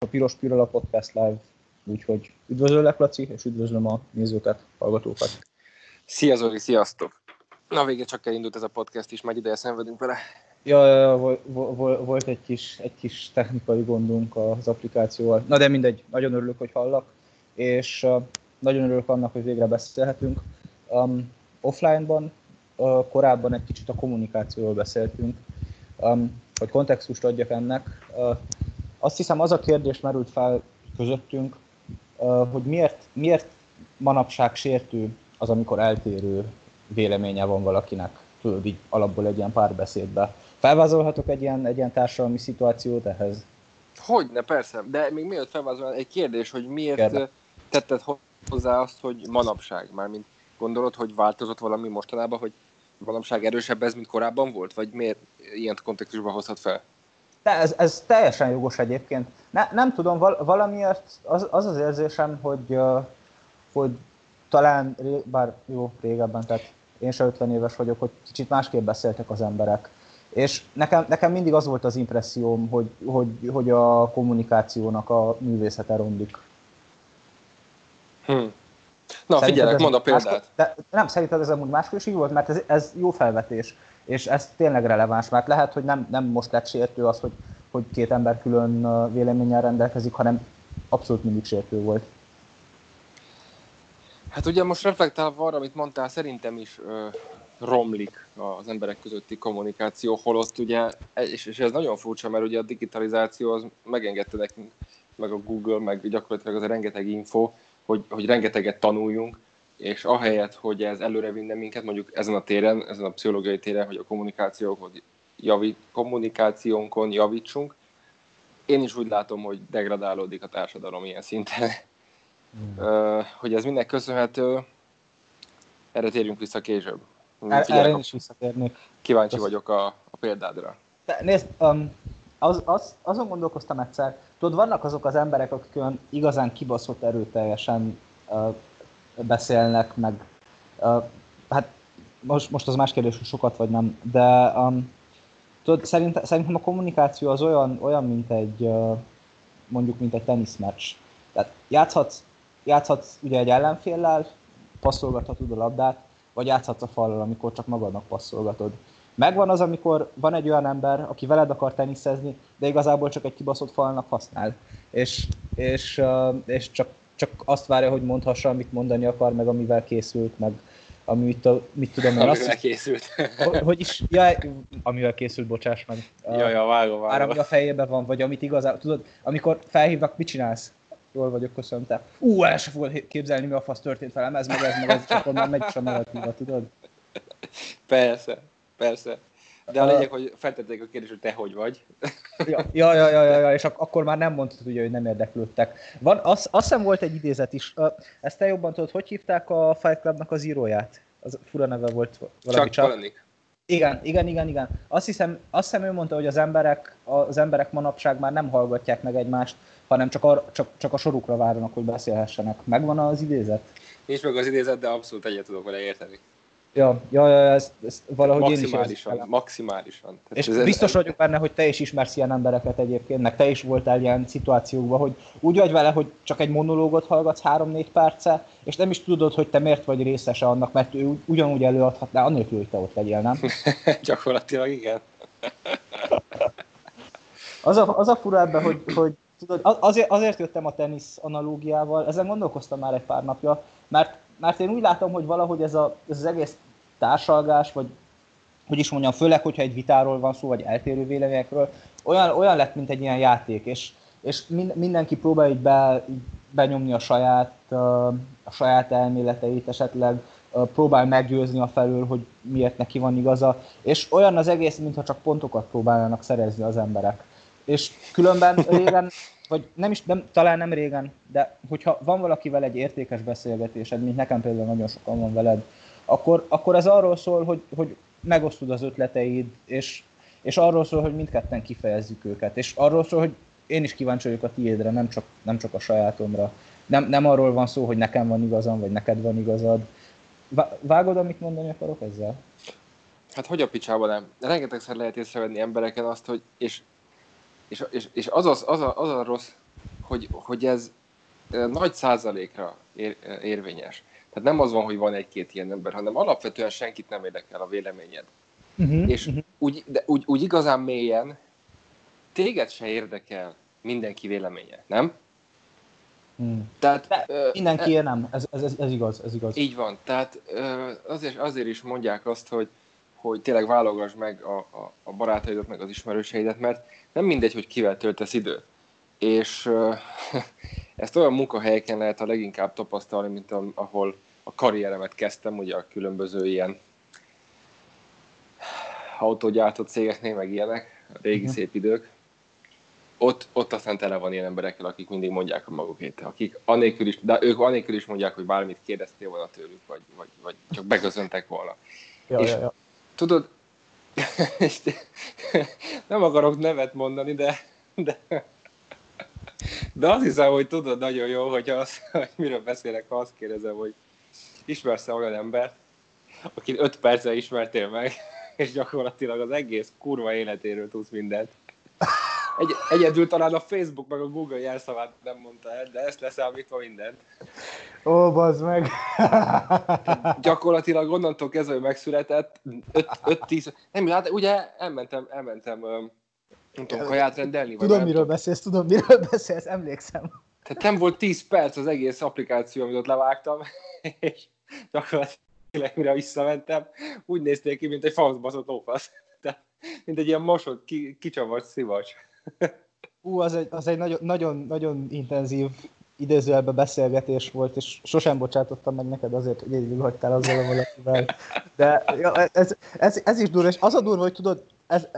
a Piros Pirola Podcast Live, úgyhogy üdvözöllek Laci, és üdvözlöm a nézőket, hallgatókat. Szia Zoli, sziasztok! Na végre csak elindult ez a podcast is, majd ideje szenvedünk vele. Ja, ja volt, volt egy, kis, egy kis technikai gondunk az applikációval. Na de mindegy, nagyon örülök, hogy hallak, és nagyon örülök annak, hogy végre beszélhetünk. Um, offline-ban uh, korábban egy kicsit a kommunikációról beszéltünk, um, hogy kontextust adjak ennek. Uh, azt hiszem az a kérdés merült fel közöttünk, hogy miért, miért manapság sértő az, amikor eltérő véleménye van valakinek, tudod, így alapból egy ilyen párbeszédbe. Felvázolhatok egy ilyen, egy ilyen társadalmi szituációt ehhez? Hogyne, persze, de még mielőtt felvázolnál, egy kérdés, hogy miért Kérde. tetted hozzá azt, hogy manapság, mármint gondolod, hogy változott valami mostanában, hogy manapság erősebb ez, mint korábban volt, vagy miért ilyen kontextusban hozhat fel? Ez, ez teljesen jogos egyébként. Ne, nem tudom, val, valamiért az, az az érzésem, hogy, hogy talán, bár jó, régebben, tehát én sem 50 éves vagyok, hogy kicsit másképp beszéltek az emberek. És nekem, nekem mindig az volt az impresszióm, hogy, hogy, hogy a kommunikációnak a művészete romlik. Hmm. Na, szerinted figyelek, mondd a példát. Máskor, de nem, szerinted ez amúgy máskor is így volt, mert ez, ez jó felvetés és ez tényleg releváns, mert lehet, hogy nem, nem most lett sértő az, hogy, hogy két ember külön véleménnyel rendelkezik, hanem abszolút mindig sértő volt. Hát ugye most reflektálva arra, amit mondtál, szerintem is ö, romlik az emberek közötti kommunikáció, holott ugye, és, és ez nagyon furcsa, mert ugye a digitalizáció az megengedte nekünk, meg a Google, meg gyakorlatilag az a rengeteg info, hogy, hogy rengeteget tanuljunk, és ahelyett, hogy ez előre vinne minket, mondjuk ezen a téren, ezen a pszichológiai téren, hogy a kommunikációkon, javít, kommunikációnkon javítsunk, én is úgy látom, hogy degradálódik a társadalom ilyen szinten. Mm. Uh, hogy ez minden köszönhető, erre térjünk vissza később. Er, erre én is visszatérnék. Kíváncsi Köszön. vagyok a, a példádra. De, nézd, um, az, az, azon gondolkoztam egyszer, tudod, vannak azok az emberek, akik olyan igazán kibaszott erőteljesen uh, beszélnek, meg uh, hát most, most az más kérdés, hogy sokat vagy nem, de um, tudod, szerint, szerintem a kommunikáció az olyan, olyan mint egy uh, mondjuk, mint egy teniszmeccs. Tehát játszhatsz, játszhatsz ugye egy ellenféllel, passzolgathatod a labdát, vagy játszhatsz a fallal, amikor csak magadnak passzolgatod. Megvan az, amikor van egy olyan ember, aki veled akar teniszezni, de igazából csak egy kibaszott falnak használ. És, és, és csak csak azt várja, hogy mondhassa, amit mondani akar, meg amivel készült, meg amit a, mit tudom én. Amivel azt, készült. hogy, is, ja, amivel készült, bocsáss meg. Ja, ja, vágom, vágom. Már ami a fejében van, vagy amit igazán, tudod, amikor felhívnak, mit csinálsz? Jól vagyok, köszönöm, te. Ú, el sem fogod képzelni, mi a fasz történt velem, ez meg ez meg ez, csak onnan megy is a narratíva, tudod? Persze, persze. De a lényeg, hogy feltették a kérdést, hogy te hogy vagy. Ja, ja, ja, ja, ja, és ak- akkor már nem mondtad, ugye, hogy nem érdeklődtek. Van, az, azt hiszem volt egy idézet is. Ezt te jobban tudod, hogy hívták a Fight Clubnak az íróját? Az fura neve volt valami csak. csak. Igen, igen, igen, igen. Azt hiszem, azt hiszem ő mondta, hogy az emberek, az emberek manapság már nem hallgatják meg egymást, hanem csak, ar, csak, csak a sorukra várnak, hogy beszélhessenek. Megvan az idézet? Nincs meg az idézet, de abszolút egyet tudok vele érteni. Ja, ja, ja ezt, ezt valahogy maximálisan, én is Maximálisan. És ez biztos vagyok benne, hogy te is ismersz ilyen embereket egyébként, meg te is voltál ilyen szituációkban, hogy úgy vagy vele, hogy csak egy monológot hallgatsz három-négy perce, és nem is tudod, hogy te miért vagy részese annak, mert ő ugyanúgy előadhatná, annélkül, hogy te ott legyél, nem? Gyakorlatilag igen. az, a, az a fura ebben, hogy, hogy tudod, azért, azért jöttem a tenisz analógiával, ezen gondolkoztam már egy pár napja, mert mert én úgy látom, hogy valahogy ez, a, ez az egész társalgás, vagy hogy is mondjam, főleg, hogyha egy vitáról van szó, vagy eltérő véleményekről, olyan, olyan lett, mint egy ilyen játék, és, és mindenki próbálja így be, benyomni a saját, a saját elméleteit, esetleg próbál meggyőzni a felől, hogy miért neki van igaza, és olyan az egész, mintha csak pontokat próbálnának szerezni az emberek. És különben régen vagy nem is, nem, talán nem régen, de hogyha van valakivel egy értékes beszélgetésed, mint nekem például nagyon sokan van veled, akkor, akkor ez arról szól, hogy, hogy megosztod az ötleteid, és, és arról szól, hogy mindketten kifejezzük őket, és arról szól, hogy én is kíváncsi vagyok a tiédre, nem csak, nem csak a sajátomra. Nem, nem arról van szó, hogy nekem van igazam, vagy neked van igazad. Vágod, amit mondani akarok ezzel? Hát hogy a picsába nem? Rengetegszer lehet észrevenni embereken azt, hogy, és és, és, és az, az, az, a, az a rossz hogy, hogy ez nagy százalékra ér, érvényes. Tehát nem az van, hogy van egy-két ilyen ember, hanem alapvetően senkit nem érdekel a véleményed. Uh-huh, és uh-huh. Úgy, de úgy, úgy igazán mélyen téged se érdekel mindenki véleménye, nem? Hmm. Tehát, De ö, mindenki e, nem, ez, ez, ez, ez, igaz, ez igaz. Így van, tehát ö, azért, azért is mondják azt, hogy, hogy tényleg válogass meg a, a, a barátaidat, meg az ismerőseidet, mert nem mindegy, hogy kivel töltesz időt. És ö, ezt olyan munkahelyeken lehet a leginkább tapasztalni, mint ahol a karrieremet kezdtem, ugye a különböző ilyen autógyártott cégeknél, meg ilyenek, a régi uh-huh. szép idők ott, ott aztán tele van ilyen emberekkel, akik mindig mondják a magukét, akik anélkül is, de ők anélkül is mondják, hogy bármit kérdeztél volna tőlük, vagy, vagy, vagy csak begözöntek volna. Ja, és ja, ja. tudod, és nem akarok nevet mondani, de, de, de azt hiszem, hogy tudod nagyon jó, hogy, az, hogy miről beszélek, ha azt kérdezem, hogy ismersz-e olyan embert, akit öt perccel ismertél meg, és gyakorlatilag az egész kurva életéről tudsz mindent. Egy, egyedül talán a Facebook meg a Google jelszavát nem mondta el, de ezt leszámítva mindent. Ó, bazd meg! Gyakorlatilag onnantól kezdve, hogy megszületett, 5-10, nem, hát ugye elmentem, elmentem nem tudom, kaját rendelni. Tudom, vagy miről beszélsz, tudom, miről beszélsz, emlékszem. Tehát nem volt 10 perc az egész applikáció, amit ott levágtam, és gyakorlatilag mire visszamentem, úgy nézték ki, mint egy falszbaszott lófasz. Tehát, mint egy ilyen mosott, kicsavart szivacs. Ú, az egy, az egy nagyon, nagyon, nagyon intenzív idézőjelben beszélgetés volt, és sosem bocsátottam meg neked azért, hogy egyedül hagytál azzal a valakivel. De ja, ez, ez, ez, is durva, és az a durva, hogy tudod, ez,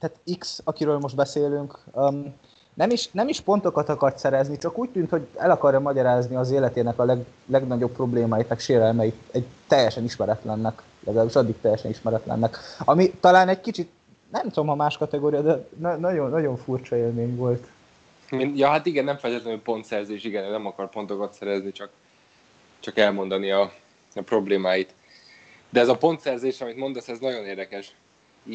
tehát X, akiről most beszélünk, um, nem is, nem is pontokat akart szerezni, csak úgy tűnt, hogy el akarja magyarázni az életének a leg, legnagyobb problémáit, meg sérelmeit egy teljesen ismeretlennek, legalábbis addig teljesen ismeretlennek. Ami talán egy kicsit nem tudom, ha más kategória, de na- nagyon, nagyon furcsa élmény volt. Ja, hát igen, nem feltétlenül pontszerzés, igen, nem akar pontokat szerezni, csak, csak elmondani a, a problémáit. De ez a pontszerzés, amit mondasz, ez nagyon érdekes.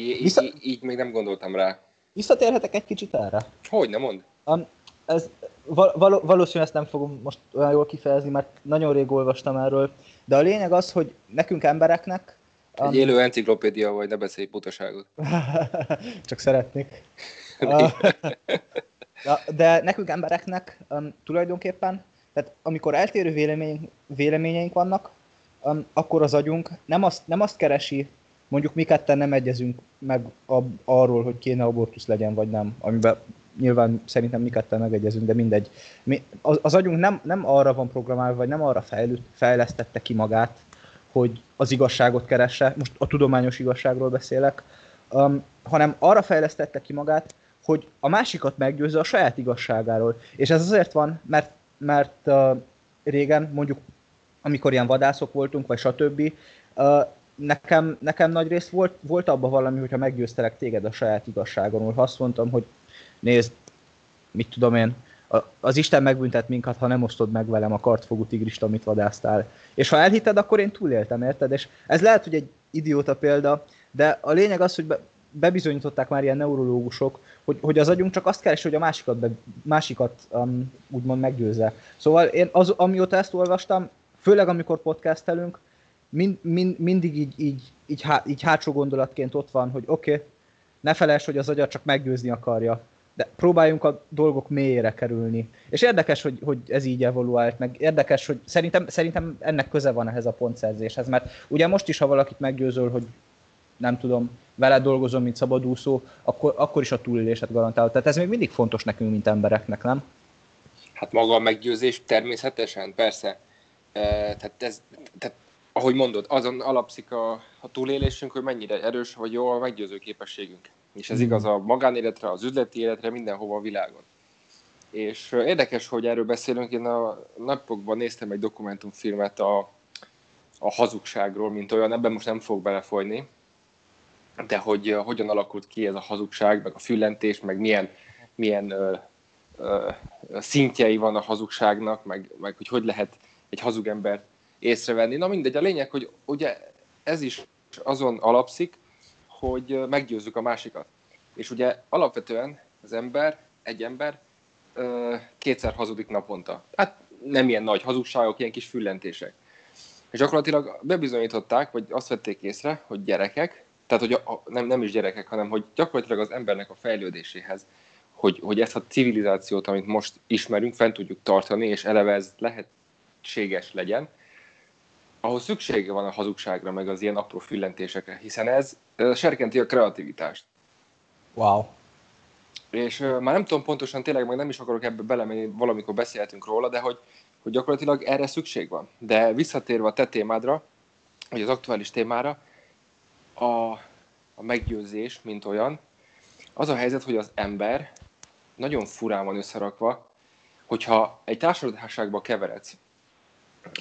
Vissza... így, így még nem gondoltam rá. Visszatérhetek egy kicsit erre? Hogy, nem mond? Um, ez, val- val- valószínűleg ezt nem fogom most olyan jól kifejezni, mert nagyon rég olvastam erről, de a lényeg az, hogy nekünk embereknek egy um, élő enciklopédia vagy, ne beszélj butaságot. Csak szeretnék. De nekünk embereknek um, tulajdonképpen, tehát amikor eltérő vélemény, véleményeink vannak, um, akkor az agyunk nem azt, nem azt keresi, mondjuk mi ketten nem egyezünk meg ab, arról, hogy kéne abortusz legyen, vagy nem, amiben nyilván szerintem mi ketten megegyezünk, de mindegy. Mi, az, az agyunk nem, nem arra van programálva, vagy nem arra fejlő, fejlesztette ki magát, hogy az igazságot keresse, most a tudományos igazságról beszélek, um, hanem arra fejlesztette ki magát, hogy a másikat meggyőzze a saját igazságáról. És ez azért van, mert, mert uh, régen, mondjuk amikor ilyen vadászok voltunk, vagy stb., uh, nekem, nekem nagy rész volt, volt abban valami, hogyha meggyőztelek téged a saját igazságonról. Ha azt mondtam, hogy nézd, mit tudom én, az Isten megbüntet minket, ha nem osztod meg velem a kartfogú tigrist, amit vadásztál. És ha elhitted, akkor én túléltem, érted? És ez lehet, hogy egy idióta példa, de a lényeg az, hogy be, bebizonyították már ilyen neurológusok, hogy, hogy az agyunk csak azt keres, hogy a másikat, be, másikat um, úgymond meggyőzze. Szóval én az, amióta ezt olvastam, főleg amikor podcastelünk, mind, mind, mindig így, így, így, há, így hátsó gondolatként ott van, hogy oké, okay, ne felejtsd, hogy az agyat csak meggyőzni akarja de próbáljunk a dolgok mélyére kerülni. És érdekes, hogy, hogy ez így evoluált, meg érdekes, hogy szerintem, szerintem ennek köze van ehhez a pontszerzéshez, mert ugye most is, ha valakit meggyőzöl, hogy nem tudom, vele dolgozom, mint szabadúszó, akkor, akkor is a túlélésed garantálod. Tehát ez még mindig fontos nekünk, mint embereknek, nem? Hát maga a meggyőzés természetesen, persze. Tehát, ez, tehát ahogy mondod, azon alapszik a, a túlélésünk, hogy mennyire erős vagy jó a meggyőző képességünk. És ez igaz a magánéletre, az üzleti életre, mindenhova a világon. És érdekes, hogy erről beszélünk, én a napokban néztem egy dokumentumfilmet a, a hazugságról, mint olyan, ebben most nem fog belefolyni, de hogy uh, hogyan alakult ki ez a hazugság, meg a füllentés, meg milyen, milyen uh, uh, szintjei van a hazugságnak, meg, meg hogy hogy lehet egy hazug embert észrevenni. Na mindegy, a lényeg, hogy ugye ez is azon alapszik, hogy meggyőzzük a másikat. És ugye alapvetően az ember, egy ember kétszer hazudik naponta. Hát nem ilyen nagy hazugságok, ilyen kis füllentések. És gyakorlatilag bebizonyították, vagy azt vették észre, hogy gyerekek, tehát hogy a, nem, nem is gyerekek, hanem hogy gyakorlatilag az embernek a fejlődéséhez, hogy, hogy ezt a civilizációt, amit most ismerünk, fent tudjuk tartani, és eleve ez lehetséges legyen, ahhoz szüksége van a hazugságra, meg az ilyen apró füllentésekre, hiszen ez, ez serkenti a kreativitást. Wow. És uh, már nem tudom pontosan, tényleg meg nem is akarok ebbe belemenni, valamikor beszélhetünk róla, de hogy, hogy gyakorlatilag erre szükség van. De visszatérve a te témádra, vagy az aktuális témára, a, a meggyőzés, mint olyan, az a helyzet, hogy az ember nagyon furán van összerakva, hogyha egy társadalmi keveredsz,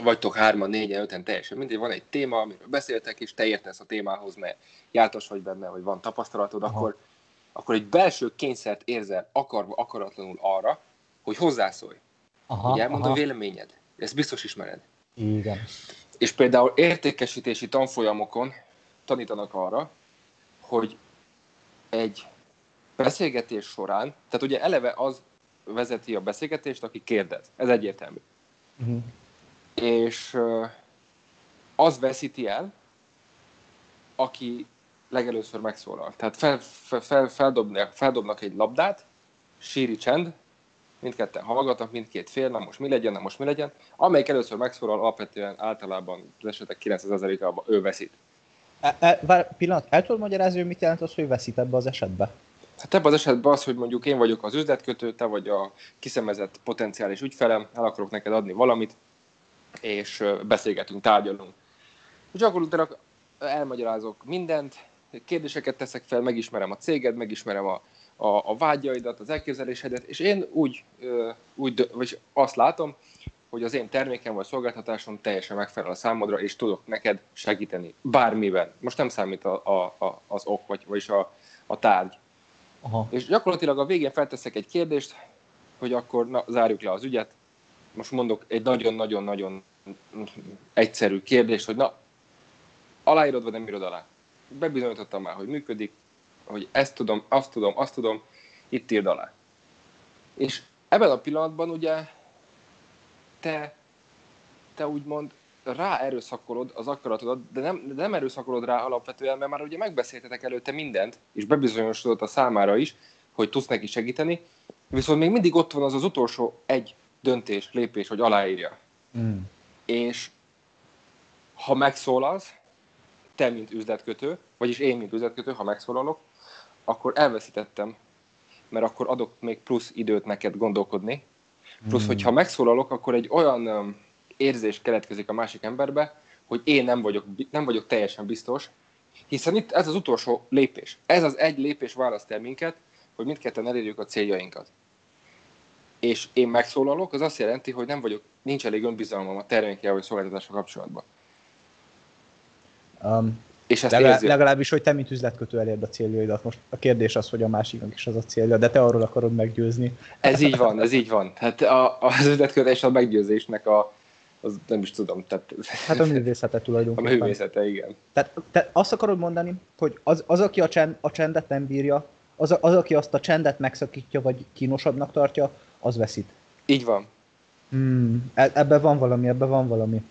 vagytok hárman, négyen, öten, teljesen mindegy, van egy téma, amiről beszéltek, és te értesz a témához, mert jártas vagy benne, vagy van tapasztalatod, Aha. akkor, akkor egy belső kényszert érzel akarva, akaratlanul arra, hogy hozzászólj. Aha, hogy elmond aha. a véleményed. Ezt biztos ismered. Igen. És például értékesítési tanfolyamokon tanítanak arra, hogy egy beszélgetés során, tehát ugye eleve az vezeti a beszélgetést, aki kérdez. Ez egyértelmű. Uh-huh és az veszíti el, aki legelőször megszólal. Tehát fel, fel, fel, feldobnak, feldobnak egy labdát, síri csend, mindketten hallgatnak, mindkét fél, na most mi legyen, na most mi legyen. Amelyik először megszólal, alapvetően általában az esetek 90%-ában ő veszít. E, e, bár pillanat, el tudod magyarázni, hogy mit jelent az, hogy veszít ebbe az esetbe? Hát ebben az esetben az, hogy mondjuk én vagyok az üzletkötő, te vagy a kiszemezett potenciális ügyfelem, el akarok neked adni valamit, és beszélgetünk, tárgyalunk. És gyakorlatilag elmagyarázok mindent, kérdéseket teszek fel, megismerem a céged, megismerem a, a, a vágyaidat, az elképzelésedet, és én úgy, úgy vagy azt látom, hogy az én termékem vagy szolgáltatásom teljesen megfelel a számodra, és tudok neked segíteni bármiben. Most nem számít a, a, a, az ok, vagy, vagyis a, a tárgy. Aha. És gyakorlatilag a végén felteszek egy kérdést, hogy akkor na, zárjuk le az ügyet, most mondok egy nagyon-nagyon-nagyon egyszerű kérdést, hogy na, aláírod, vagy nem írod alá? Bebizonyítottam már, hogy működik, hogy ezt tudom, azt tudom, azt tudom, itt írd alá. És ebben a pillanatban ugye te, te úgymond rá erőszakolod az akaratodat, de nem, de nem erőszakolod rá alapvetően, mert már ugye megbeszéltetek előtte mindent, és bebizonyosodott a számára is, hogy tudsz neki segíteni, viszont még mindig ott van az az utolsó egy döntés, lépés, hogy aláírja. Mm. És ha megszólalsz, te, mint üzletkötő, vagyis én, mint üzletkötő, ha megszólalok, akkor elveszítettem, mert akkor adok még plusz időt neked gondolkodni. Plusz, mm. hogyha megszólalok, akkor egy olyan érzés keletkezik a másik emberbe, hogy én nem vagyok, nem vagyok teljesen biztos, hiszen itt ez az utolsó lépés. Ez az egy lépés választ el minket, hogy mindketten elérjük a céljainkat és én megszólalok, az azt jelenti, hogy nem vagyok, nincs elég önbizalmam a termékkel vagy szolgáltatásra kapcsolatban. Um, és ezt legalább, érzi... legalábbis, hogy te, mint üzletkötő elérd a céljaidat. Most a kérdés az, hogy a másiknak is az a célja, de te arról akarod meggyőzni. Ez így van, ez így van. Hát a, az üzletkötés a meggyőzésnek a, az nem is tudom. Tehát... Hát a művészete tulajdonképpen. A művészete, igen. Tehát te azt akarod mondani, hogy az, az aki a, csend, a csendet nem bírja, az, az, aki azt a csendet megszakítja, vagy kínosabbnak tartja, az veszít. Így van. Hmm, e- ebben van valami, ebben van valami.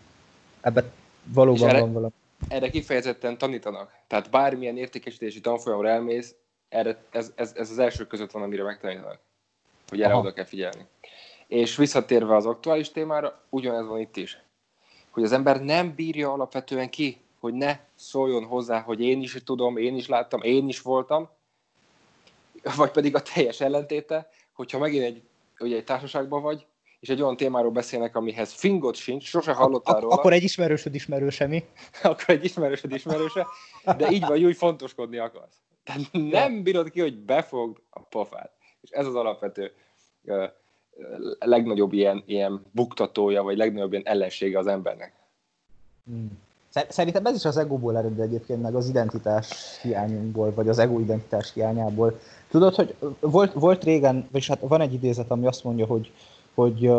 Ebben valóban erre, van valami. Erre kifejezetten tanítanak. Tehát bármilyen értékesítési tanfolyamra elmész, erre, ez, ez, ez az első között van, amire megtanítanak. Hogy erre Aha. oda kell figyelni. És visszatérve az aktuális témára, ugyanez van itt is. Hogy az ember nem bírja alapvetően ki, hogy ne szóljon hozzá, hogy én is tudom, én is láttam, én is voltam, vagy pedig a teljes ellentéte, hogyha megint egy ugye egy társaságban vagy, és egy olyan témáról beszélnek, amihez fingot sincs, sose hallottál róla. Akkor egy ismerősöd ismerőse mi? akkor egy ismerősöd ismerőse, de így vagy, úgy fontoskodni akarsz. Tehát nem bírod ki, hogy befogd a pofát. És ez az alapvető uh, legnagyobb ilyen, ilyen buktatója, vagy legnagyobb ilyen ellensége az embernek. Hmm. Szerintem ez is az egóból ered egyébként, meg az identitás hiányunkból, vagy az ego identitás hiányából. Tudod, hogy volt, volt régen, vagyis hát van egy idézet, ami azt mondja, hogy, hogy,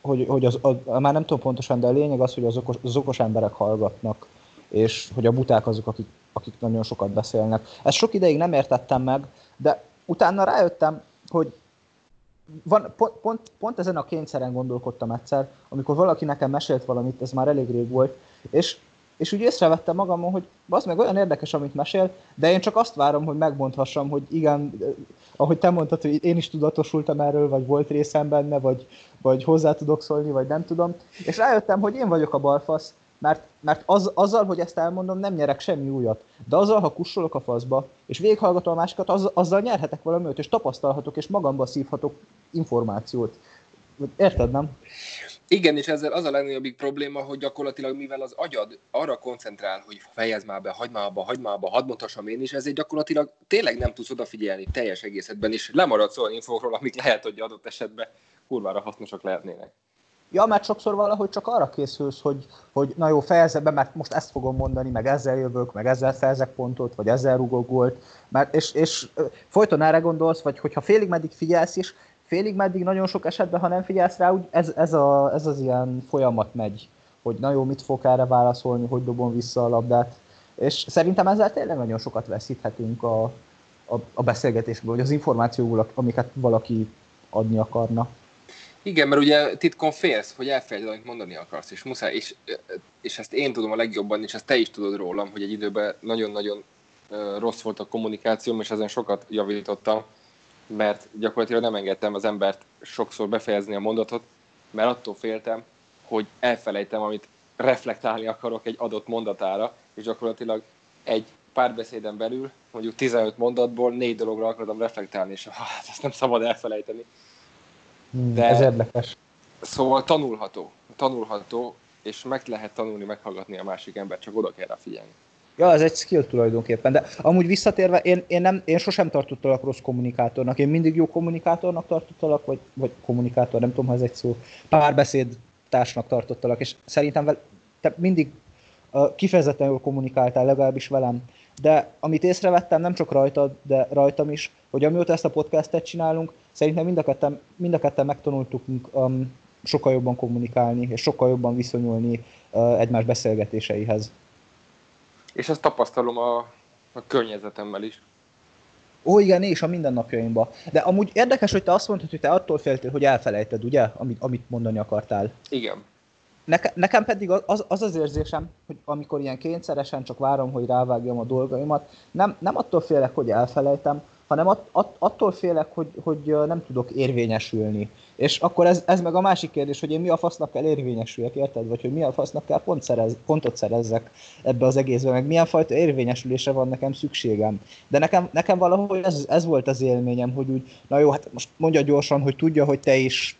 hogy, hogy az, a, már nem tudom pontosan, de a lényeg az, hogy az okos, az okos emberek hallgatnak, és hogy a buták azok, akik, akik nagyon sokat beszélnek. Ezt sok ideig nem értettem meg, de utána rájöttem, hogy van, pont, pont, pont ezen a kényszeren gondolkodtam egyszer, amikor valaki nekem mesélt valamit, ez már elég rég volt, és, és úgy észrevettem magamon, hogy az meg olyan érdekes, amit mesél, de én csak azt várom, hogy megmondhassam, hogy igen, ahogy te mondtad, hogy én is tudatosultam erről, vagy volt részem benne, vagy, vagy hozzá tudok szólni, vagy nem tudom. És rájöttem, hogy én vagyok a balfasz, mert, mert az, azzal, hogy ezt elmondom, nem nyerek semmi újat. De azzal, ha kussolok a faszba, és végighallgatom a másikat, az, azzal nyerhetek valamit, és tapasztalhatok, és magamba szívhatok információt. Érted, nem? Igen, és ezzel az a legnagyobbik probléma, hogy gyakorlatilag mivel az agyad arra koncentrál, hogy fejezd már be, hagyd már abba, hagyd már abba, hadd mondhassam én is, ezért gyakorlatilag tényleg nem tudsz odafigyelni teljes egészetben, és lemaradsz olyan infókról, amik lehet, hogy adott esetben kurvára hasznosak lehetnének. Ja, mert sokszor valahogy csak arra készülsz, hogy, hogy na jó, fejezze be, mert most ezt fogom mondani, meg ezzel jövök, meg ezzel szerzek pontot, vagy ezzel rugok gólt, mert, és, és folyton erre gondolsz, vagy hogyha félig meddig figyelsz is, félig meddig nagyon sok esetben, ha nem figyelsz rá, úgy ez, ez, a, ez az ilyen folyamat megy, hogy na jó, mit fog erre válaszolni, hogy dobom vissza a labdát, és szerintem ezzel tényleg nagyon sokat veszíthetünk a, a, a beszélgetésből, vagy az információból, amiket valaki adni akarna. Igen, mert ugye titkon félsz, hogy elfelejted, amit mondani akarsz, és muszáj, és, és ezt én tudom a legjobban, és ezt te is tudod rólam, hogy egy időben nagyon-nagyon rossz volt a kommunikációm, és ezen sokat javítottam, mert gyakorlatilag nem engedtem az embert sokszor befejezni a mondatot, mert attól féltem, hogy elfelejtem, amit reflektálni akarok egy adott mondatára, és gyakorlatilag egy párbeszéden belül, mondjuk 15 mondatból négy dologra akartam reflektálni, és hát ezt nem szabad elfelejteni. De, ez érdekes. Szóval tanulható, tanulható, és meg lehet tanulni, meghallgatni a másik embert, csak oda kell rá figyelni. Ja, ez egy skill tulajdonképpen, de amúgy visszatérve, én, én, nem, én sosem tartottalak rossz kommunikátornak, én mindig jó kommunikátornak tartottalak, vagy, vagy kommunikátor, nem tudom, ha ez egy szó, párbeszéd társnak tartottalak, és szerintem te mindig uh, kifejezetten jól kommunikáltál, legalábbis velem. De amit észrevettem, nem csak rajtad, de rajtam is, hogy amióta ezt a podcastet csinálunk, szerintem mind a ketten, mind a ketten megtanultuk um, sokkal jobban kommunikálni, és sokkal jobban viszonyulni uh, egymás beszélgetéseihez. És ezt tapasztalom a, a környezetemmel is. Ó, igen, és a mindennapjaimban. De amúgy érdekes, hogy te azt mondtad, hogy te attól féltél, hogy elfelejted, ugye, amit, amit mondani akartál. Igen. Neke, nekem pedig az, az az érzésem, hogy amikor ilyen kényszeresen csak várom, hogy rávágjam a dolgaimat, nem, nem attól félek, hogy elfelejtem, hanem att, att, attól félek, hogy, hogy nem tudok érvényesülni. És akkor ez, ez meg a másik kérdés, hogy én mi a fasznak kell érvényesüljek, érted? Vagy hogy mi a fasznak kell pont szerez, pontot szerezzek ebbe az egészbe, meg milyen fajta érvényesülésre van nekem szükségem. De nekem, nekem valahogy ez, ez volt az élményem, hogy úgy, na jó, hát most mondja gyorsan, hogy tudja, hogy te is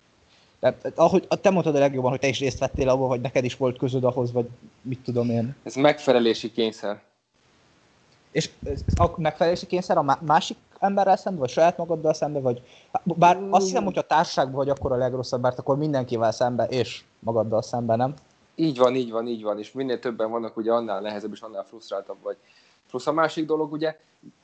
tehát, ahogy te mondtad a legjobban, hogy te is részt vettél abban, hogy neked is volt közöd ahhoz, vagy mit tudom én. Ez megfelelési kényszer. És a megfelelési kényszer a másik emberrel szemben, vagy saját magaddal szemben, vagy bár azt hiszem, hogy a társaságban vagy akkor a legrosszabb, mert akkor mindenkivel szemben, és magaddal szemben, nem? Így van, így van, így van, és minél többen vannak, ugye annál nehezebb és annál frusztráltabb vagy. Plusz a másik dolog, ugye,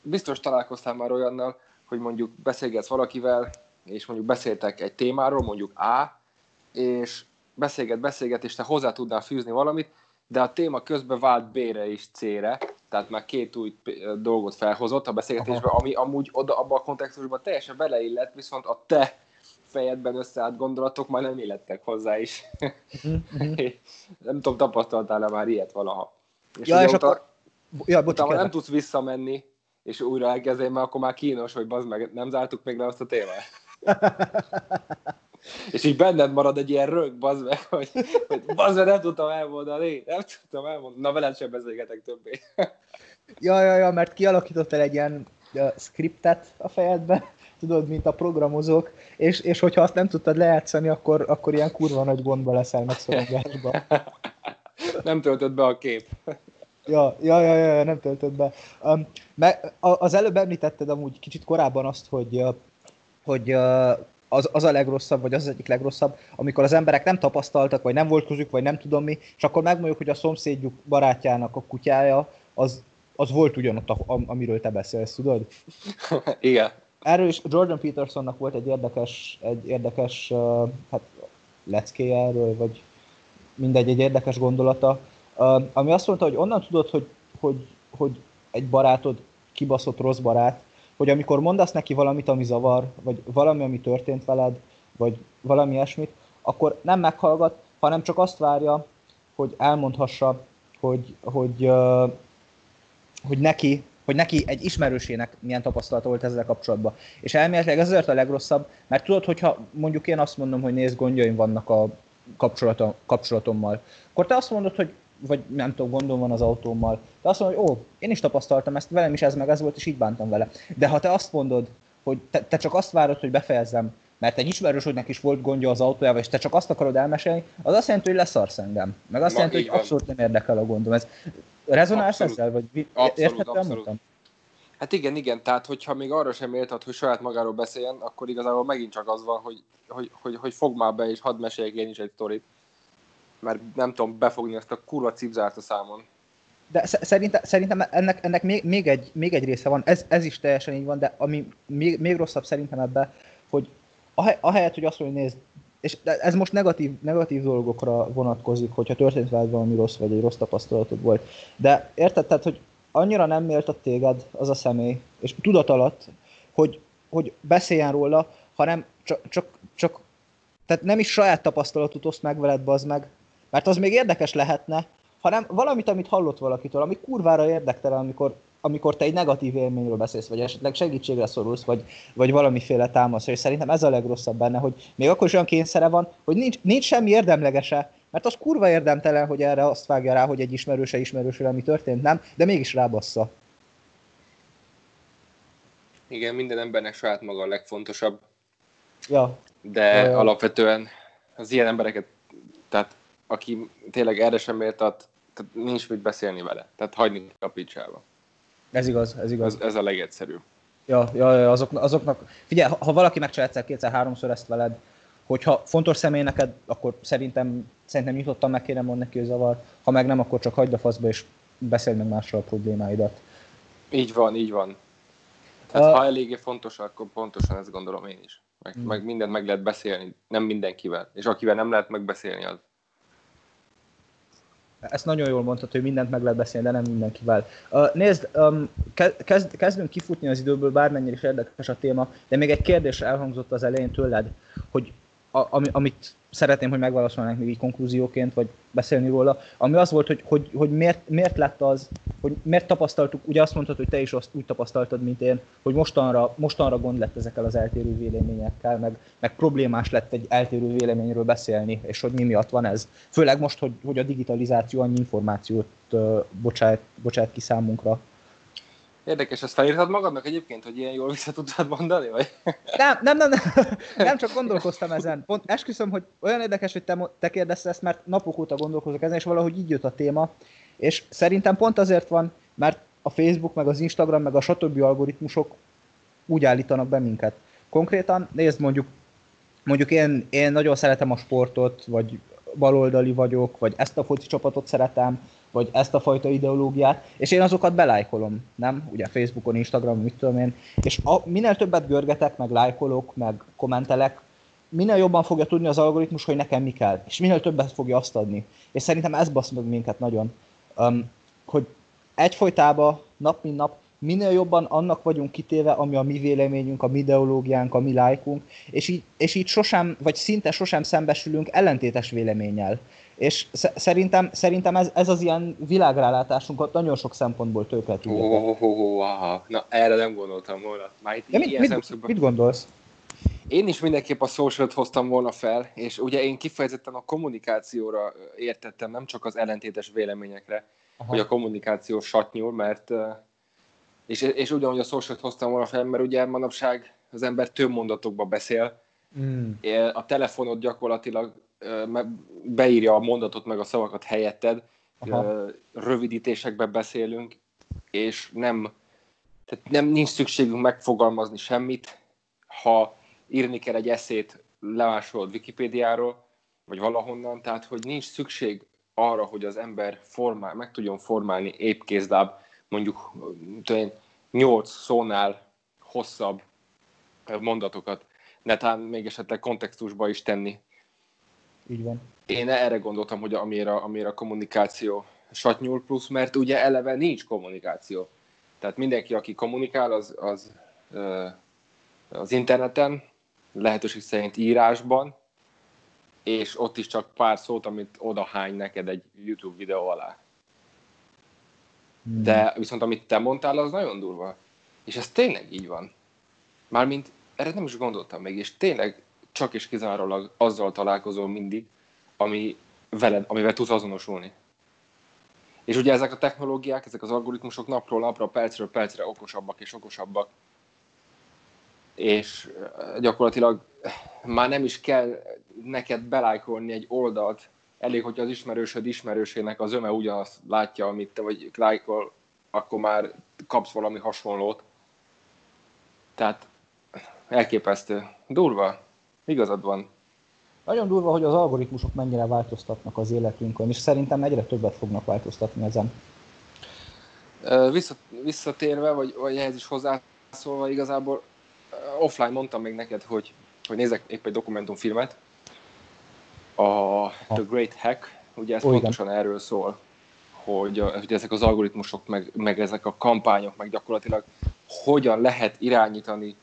biztos találkoztál már olyannal, hogy mondjuk beszélgetsz valakivel, és mondjuk beszéltek egy témáról, mondjuk A, és beszélget, beszélget, és te hozzá tudnál fűzni valamit, de a téma közben vált B-re és C-re, tehát már két új dolgot felhozott a beszélgetésben, ami amúgy oda, abban a kontextusban teljesen beleillett, viszont a te fejedben összeállt gondolatok már nem illettek hozzá is. Mhm. nem tudom, tapasztaltál-e már ilyet valaha? És ja, és akkor... Ja, utána nem tudsz visszamenni, és újra elkezdeni, mert akkor már kínos, hogy bazd meg, nem zártuk még le azt a témát. és így benned marad egy ilyen rög, bazd meg, hogy, hogy bazd meg, nem tudtam elmondani, nem tudtam elmondani, na veled sem beszélgetek többé. ja, ja, ja, mert kialakítottál egy ilyen uh, scriptet a fejedbe, tudod, mint a programozók, és, és hogyha azt nem tudtad lejátszani, akkor, akkor ilyen kurva nagy gondba leszel megszorongásba. nem töltött be a kép. Ja, ja, ja, ja, nem töltött be. Um, me, az előbb említetted amúgy kicsit korábban azt, hogy, hogy az, az a legrosszabb, vagy az, az egyik legrosszabb, amikor az emberek nem tapasztaltak, vagy nem volt közük, vagy nem tudom mi, és akkor megmondjuk, hogy a szomszédjuk barátjának a kutyája, az, az volt ugyanott, a, amiről te beszélsz, tudod? Igen. Erről is Jordan Petersonnak volt egy érdekes, egy érdekes uh, hát, leckéje erről, vagy mindegy, egy érdekes gondolata, uh, ami azt mondta, hogy onnan tudod, hogy, hogy, hogy egy barátod kibaszott rossz barát, hogy amikor mondasz neki valamit, ami zavar, vagy valami, ami történt veled, vagy valami ilyesmit, akkor nem meghallgat, hanem csak azt várja, hogy elmondhassa, hogy, hogy, hogy neki hogy neki egy ismerősének milyen tapasztalata volt ezzel kapcsolatban. És elméletileg ez azért a legrosszabb, mert tudod, hogyha mondjuk én azt mondom, hogy nézd, gondjaim vannak a kapcsolatom, kapcsolatommal, akkor te azt mondod, hogy vagy nem tudom, gondom van az autómmal, de azt mondod, hogy ó, én is tapasztaltam ezt, velem is ez meg ez volt, és így bántam vele. De ha te azt mondod, hogy te, te csak azt várod, hogy befejezzem, mert egy ismerősödnek is volt gondja az autójával, és te csak azt akarod elmesélni, az azt jelenti, hogy leszarsz engem. Meg azt Ma jelenti, hogy van. abszolút nem érdekel a gondom. Ez rezonálsz ezzel? Vagy abszolút, abszolút. Hát igen, igen, tehát hogyha még arra sem élted, hogy saját magáról beszéljen, akkor igazából megint csak az van, hogy, hogy, hogy, hogy fog már be, és hadd meséljek én is egy sztorit. Mert nem tudom befogni ezt a kurva cipzárt a számon. De szerintem, szerintem ennek, ennek még, még, egy, még egy része van, ez, ez is teljesen így van, de ami még, még rosszabb szerintem ebbe, hogy ahelyett, hogy azt mondja, nézd, és ez most negatív, negatív dolgokra vonatkozik, hogyha történt veled valami rossz, vagy egy rossz tapasztalatod volt. De érted, tehát, hogy annyira nem méltat téged az a személy, és tudat alatt, hogy, hogy beszéljen róla, hanem csak, csak, csak tehát nem is saját tapasztalatot oszt meg veled, bazd meg, mert az még érdekes lehetne, hanem valamit, amit hallott valakitől, ami kurvára érdektelen, amikor amikor te egy negatív élményről beszélsz, vagy esetleg segítségre szorulsz, vagy, vagy valamiféle támasz, és szerintem ez a legrosszabb benne, hogy még akkor is olyan kényszere van, hogy nincs, nincs semmi érdemlegese, mert az kurva érdemtelen, hogy erre azt vágja rá, hogy egy ismerőse ismerősre, ami történt, nem, de mégis rábassza. Igen, minden embernek saját maga a legfontosabb. Ja. De ja, ja. alapvetően az ilyen embereket, tehát aki tényleg erre sem méltat, tehát nincs mit beszélni vele. Tehát hagyni a picsába. Ez igaz, ez igaz. Ez, ez a legegyszerűbb. Ja, ja, ja azok, azoknak, figyelj, ha, valaki megcsinál egyszer, kétszer, háromszor ezt veled, hogyha fontos személy neked, akkor szerintem, szerintem nyitottan meg kéne mondani neki, hogy zavar, ha meg nem, akkor csak hagyd a faszba, és beszélj meg másról a problémáidat. Így van, így van. Tehát uh, ha eléggé fontos, akkor pontosan ezt gondolom én is. Meg, hmm. meg mindent meg lehet beszélni, nem mindenkivel. És akivel nem lehet megbeszélni, az, ezt nagyon jól mondtad, hogy mindent meg lehet beszélni, de nem mindenkivel. Nézd, kezd, kezdünk kifutni az időből, bármennyire is érdekes a téma, de még egy kérdés elhangzott az elején tőled, hogy ami, amit szeretném, hogy megválaszolnánk még így konklúzióként, vagy beszélni róla, ami az volt, hogy, hogy, hogy miért, miért lett az, hogy miért tapasztaltuk, ugye azt mondtad, hogy te is azt úgy tapasztaltad, mint én, hogy mostanra, mostanra gond lett ezekkel az eltérő véleményekkel, meg, meg problémás lett egy eltérő véleményről beszélni, és hogy mi miatt van ez. Főleg most, hogy, hogy a digitalizáció annyi információt uh, bocsát, bocsát ki számunkra. Érdekes, ezt felírtad magadnak egyébként, hogy ilyen jól vissza tudtad mondani, vagy? Nem, nem, nem, nem, nem csak gondolkoztam ezen. Pont esküszöm, hogy olyan érdekes, hogy te, te kérdezted ezt, mert napok óta gondolkozok ezen, és valahogy így jött a téma. És szerintem pont azért van, mert a Facebook, meg az Instagram, meg a stb. algoritmusok úgy állítanak be minket. Konkrétan, nézd mondjuk, mondjuk én, én nagyon szeretem a sportot, vagy baloldali vagyok, vagy ezt a foci csapatot szeretem, vagy ezt a fajta ideológiát, és én azokat belájkolom, nem? Ugye Facebookon, Instagramon, mit tudom én, és a, minél többet görgetek, meg lájkolok, meg kommentelek, minél jobban fogja tudni az algoritmus, hogy nekem mi kell, és minél többet fogja azt adni. És szerintem ez basz meg minket nagyon, um, hogy egyfolytában, nap mint nap, minél jobban annak vagyunk kitéve, ami a mi véleményünk, a mi ideológiánk, a mi lájkunk, és így, és így sosem, vagy szinte sosem szembesülünk ellentétes véleménnyel. És szerintem, szerintem ez, ez az ilyen világrálátásunkat nagyon sok szempontból tökre tudja. Oh, oh, oh, wow. Na, erre nem gondoltam volna. Már itt mit, mit, szemszögben... mit gondolsz? Én is mindenképp a social hoztam volna fel, és ugye én kifejezetten a kommunikációra értettem, nem csak az ellentétes véleményekre, Aha. hogy a kommunikáció satnyúl, mert és, és ugyanúgy a social hoztam volna fel, mert ugye manapság az ember több mondatokba beszél, mm. a telefonod gyakorlatilag beírja a mondatot meg a szavakat helyetted, Aha. rövidítésekben beszélünk, és nem, tehát nem nincs szükségünk megfogalmazni semmit, ha írni kell egy eszét, lemásolod Wikipédiáról, vagy valahonnan, tehát hogy nincs szükség arra, hogy az ember formál, meg tudjon formálni épkézláb, mondjuk tudom, 8 szónál hosszabb mondatokat, netán még esetleg kontextusba is tenni. Így van. Én erre gondoltam, hogy amire, amire a kommunikáció satnyúl plusz, mert ugye eleve nincs kommunikáció. Tehát mindenki, aki kommunikál, az, az az interneten, lehetőség szerint írásban, és ott is csak pár szót, amit odahány neked egy YouTube videó alá. Hmm. De viszont amit te mondtál, az nagyon durva. És ez tényleg így van. Mármint erre nem is gondoltam még, és tényleg csak és kizárólag azzal találkozol mindig, ami veled, amivel tudsz azonosulni. És ugye ezek a technológiák, ezek az algoritmusok napról napra, percről percre okosabbak és okosabbak. És gyakorlatilag már nem is kell neked belájkolni egy oldalt, elég, hogy az ismerősöd ismerősének az öme ugyanazt látja, amit te vagy lájkol, akkor már kapsz valami hasonlót. Tehát elképesztő. Durva. Igazad van. Nagyon durva, hogy az algoritmusok mennyire változtatnak az életünkön, és szerintem egyre többet fognak változtatni ezen. visszatérve, vagy, vagy ehhez is hozzászólva, igazából offline mondtam még neked, hogy, hogy nézek épp egy dokumentumfilmet, a The Great Hack, ugye ez oh, pontosan erről szól, hogy, hogy ezek az algoritmusok, meg, meg ezek a kampányok, meg gyakorlatilag hogyan lehet irányítani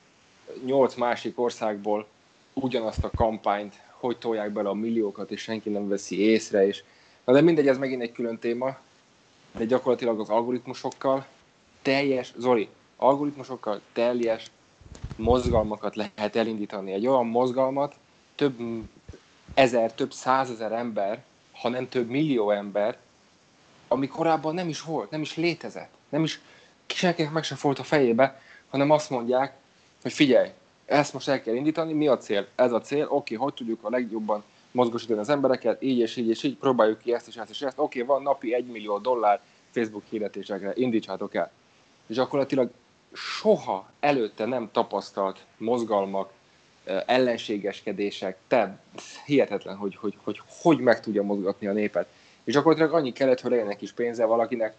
nyolc másik országból ugyanazt a kampányt, hogy tolják bele a milliókat, és senki nem veszi észre, és na de mindegy, ez megint egy külön téma, de gyakorlatilag az algoritmusokkal teljes, Zoli, algoritmusokkal teljes mozgalmakat lehet elindítani. Egy olyan mozgalmat több ezer, több százezer ember, ha nem több millió ember, ami korábban nem is volt, nem is létezett, nem is senkinek meg sem volt a fejébe, hanem azt mondják, hogy figyelj, ezt most el kell indítani, mi a cél? Ez a cél, oké, hogy tudjuk a legjobban mozgósítani az embereket, így és így és így, próbáljuk ki ezt és ezt és ezt, oké, van napi egy millió dollár Facebook hirdetésekre, indítsátok el. És gyakorlatilag soha előtte nem tapasztalt mozgalmak, ellenségeskedések, te, hihetetlen, hogy hogy, hogy hogy meg tudja mozgatni a népet. És gyakorlatilag annyi kellett, hogy legyen egy kis pénze valakinek,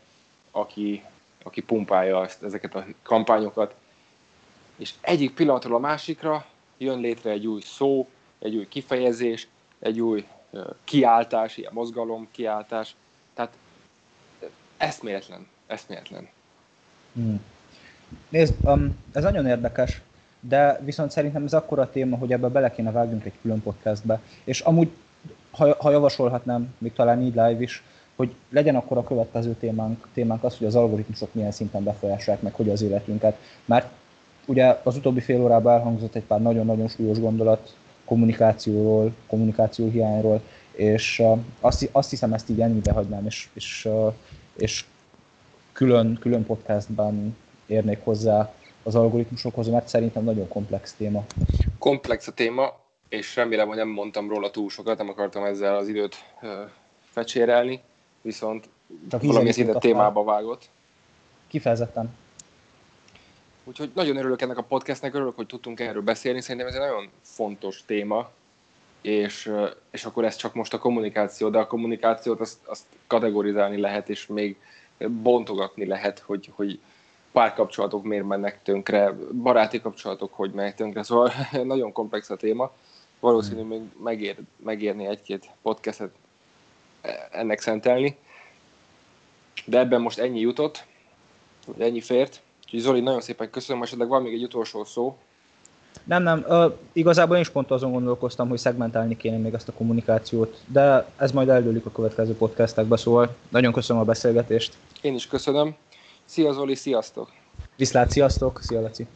aki, aki pumpálja ezt, ezeket a kampányokat, és egyik pillanatról a másikra jön létre egy új szó, egy új kifejezés, egy új kiáltás, ilyen mozgalom, kiáltás. Tehát eszméletlen, eszméletlen. Hmm. Nézd, um, ez nagyon érdekes, de viszont szerintem ez akkora téma, hogy ebbe bele kéne vágjunk egy külön podcastbe. És amúgy, ha, ha javasolhatnám, még talán így live is, hogy legyen akkor a következő témánk, témánk az, hogy az algoritmusok milyen szinten befolyásolják meg hogy az életünket. Mert ugye az utóbbi fél órában elhangzott egy pár nagyon-nagyon súlyos gondolat kommunikációról, kommunikáció hiányról, és azt, azt hiszem ezt így ennyibe hagynám, és, és, és külön, külön podcastban érnék hozzá az algoritmusokhoz, mert szerintem nagyon komplex téma. Komplex a téma, és remélem, hogy nem mondtam róla túl sokat, nem akartam ezzel az időt fecsérelni, viszont Csak valami szinte témába vágott. Kifejezetten. Úgyhogy nagyon örülök ennek a podcastnek, örülök, hogy tudtunk erről beszélni. Szerintem ez egy nagyon fontos téma, és, és akkor ez csak most a kommunikáció, de a kommunikációt azt, azt kategorizálni lehet, és még bontogatni lehet, hogy, hogy párkapcsolatok miért mennek tönkre, baráti kapcsolatok hogy mennek tönkre, szóval nagyon komplex a téma. Valószínű még megér, megérni egy-két podcastet ennek szentelni. De ebben most ennyi jutott, ennyi fért. Úgyhogy Zoli, nagyon szépen köszönöm, esetleg van még egy utolsó szó. Nem, nem, uh, igazából én is pont azon gondolkoztam, hogy szegmentálni kéne még ezt a kommunikációt, de ez majd eldőlik a következő podcastekbe, szóval nagyon köszönöm a beszélgetést. Én is köszönöm. Szia Zoli, sziasztok! Viszlát, sziasztok! Szia Laci!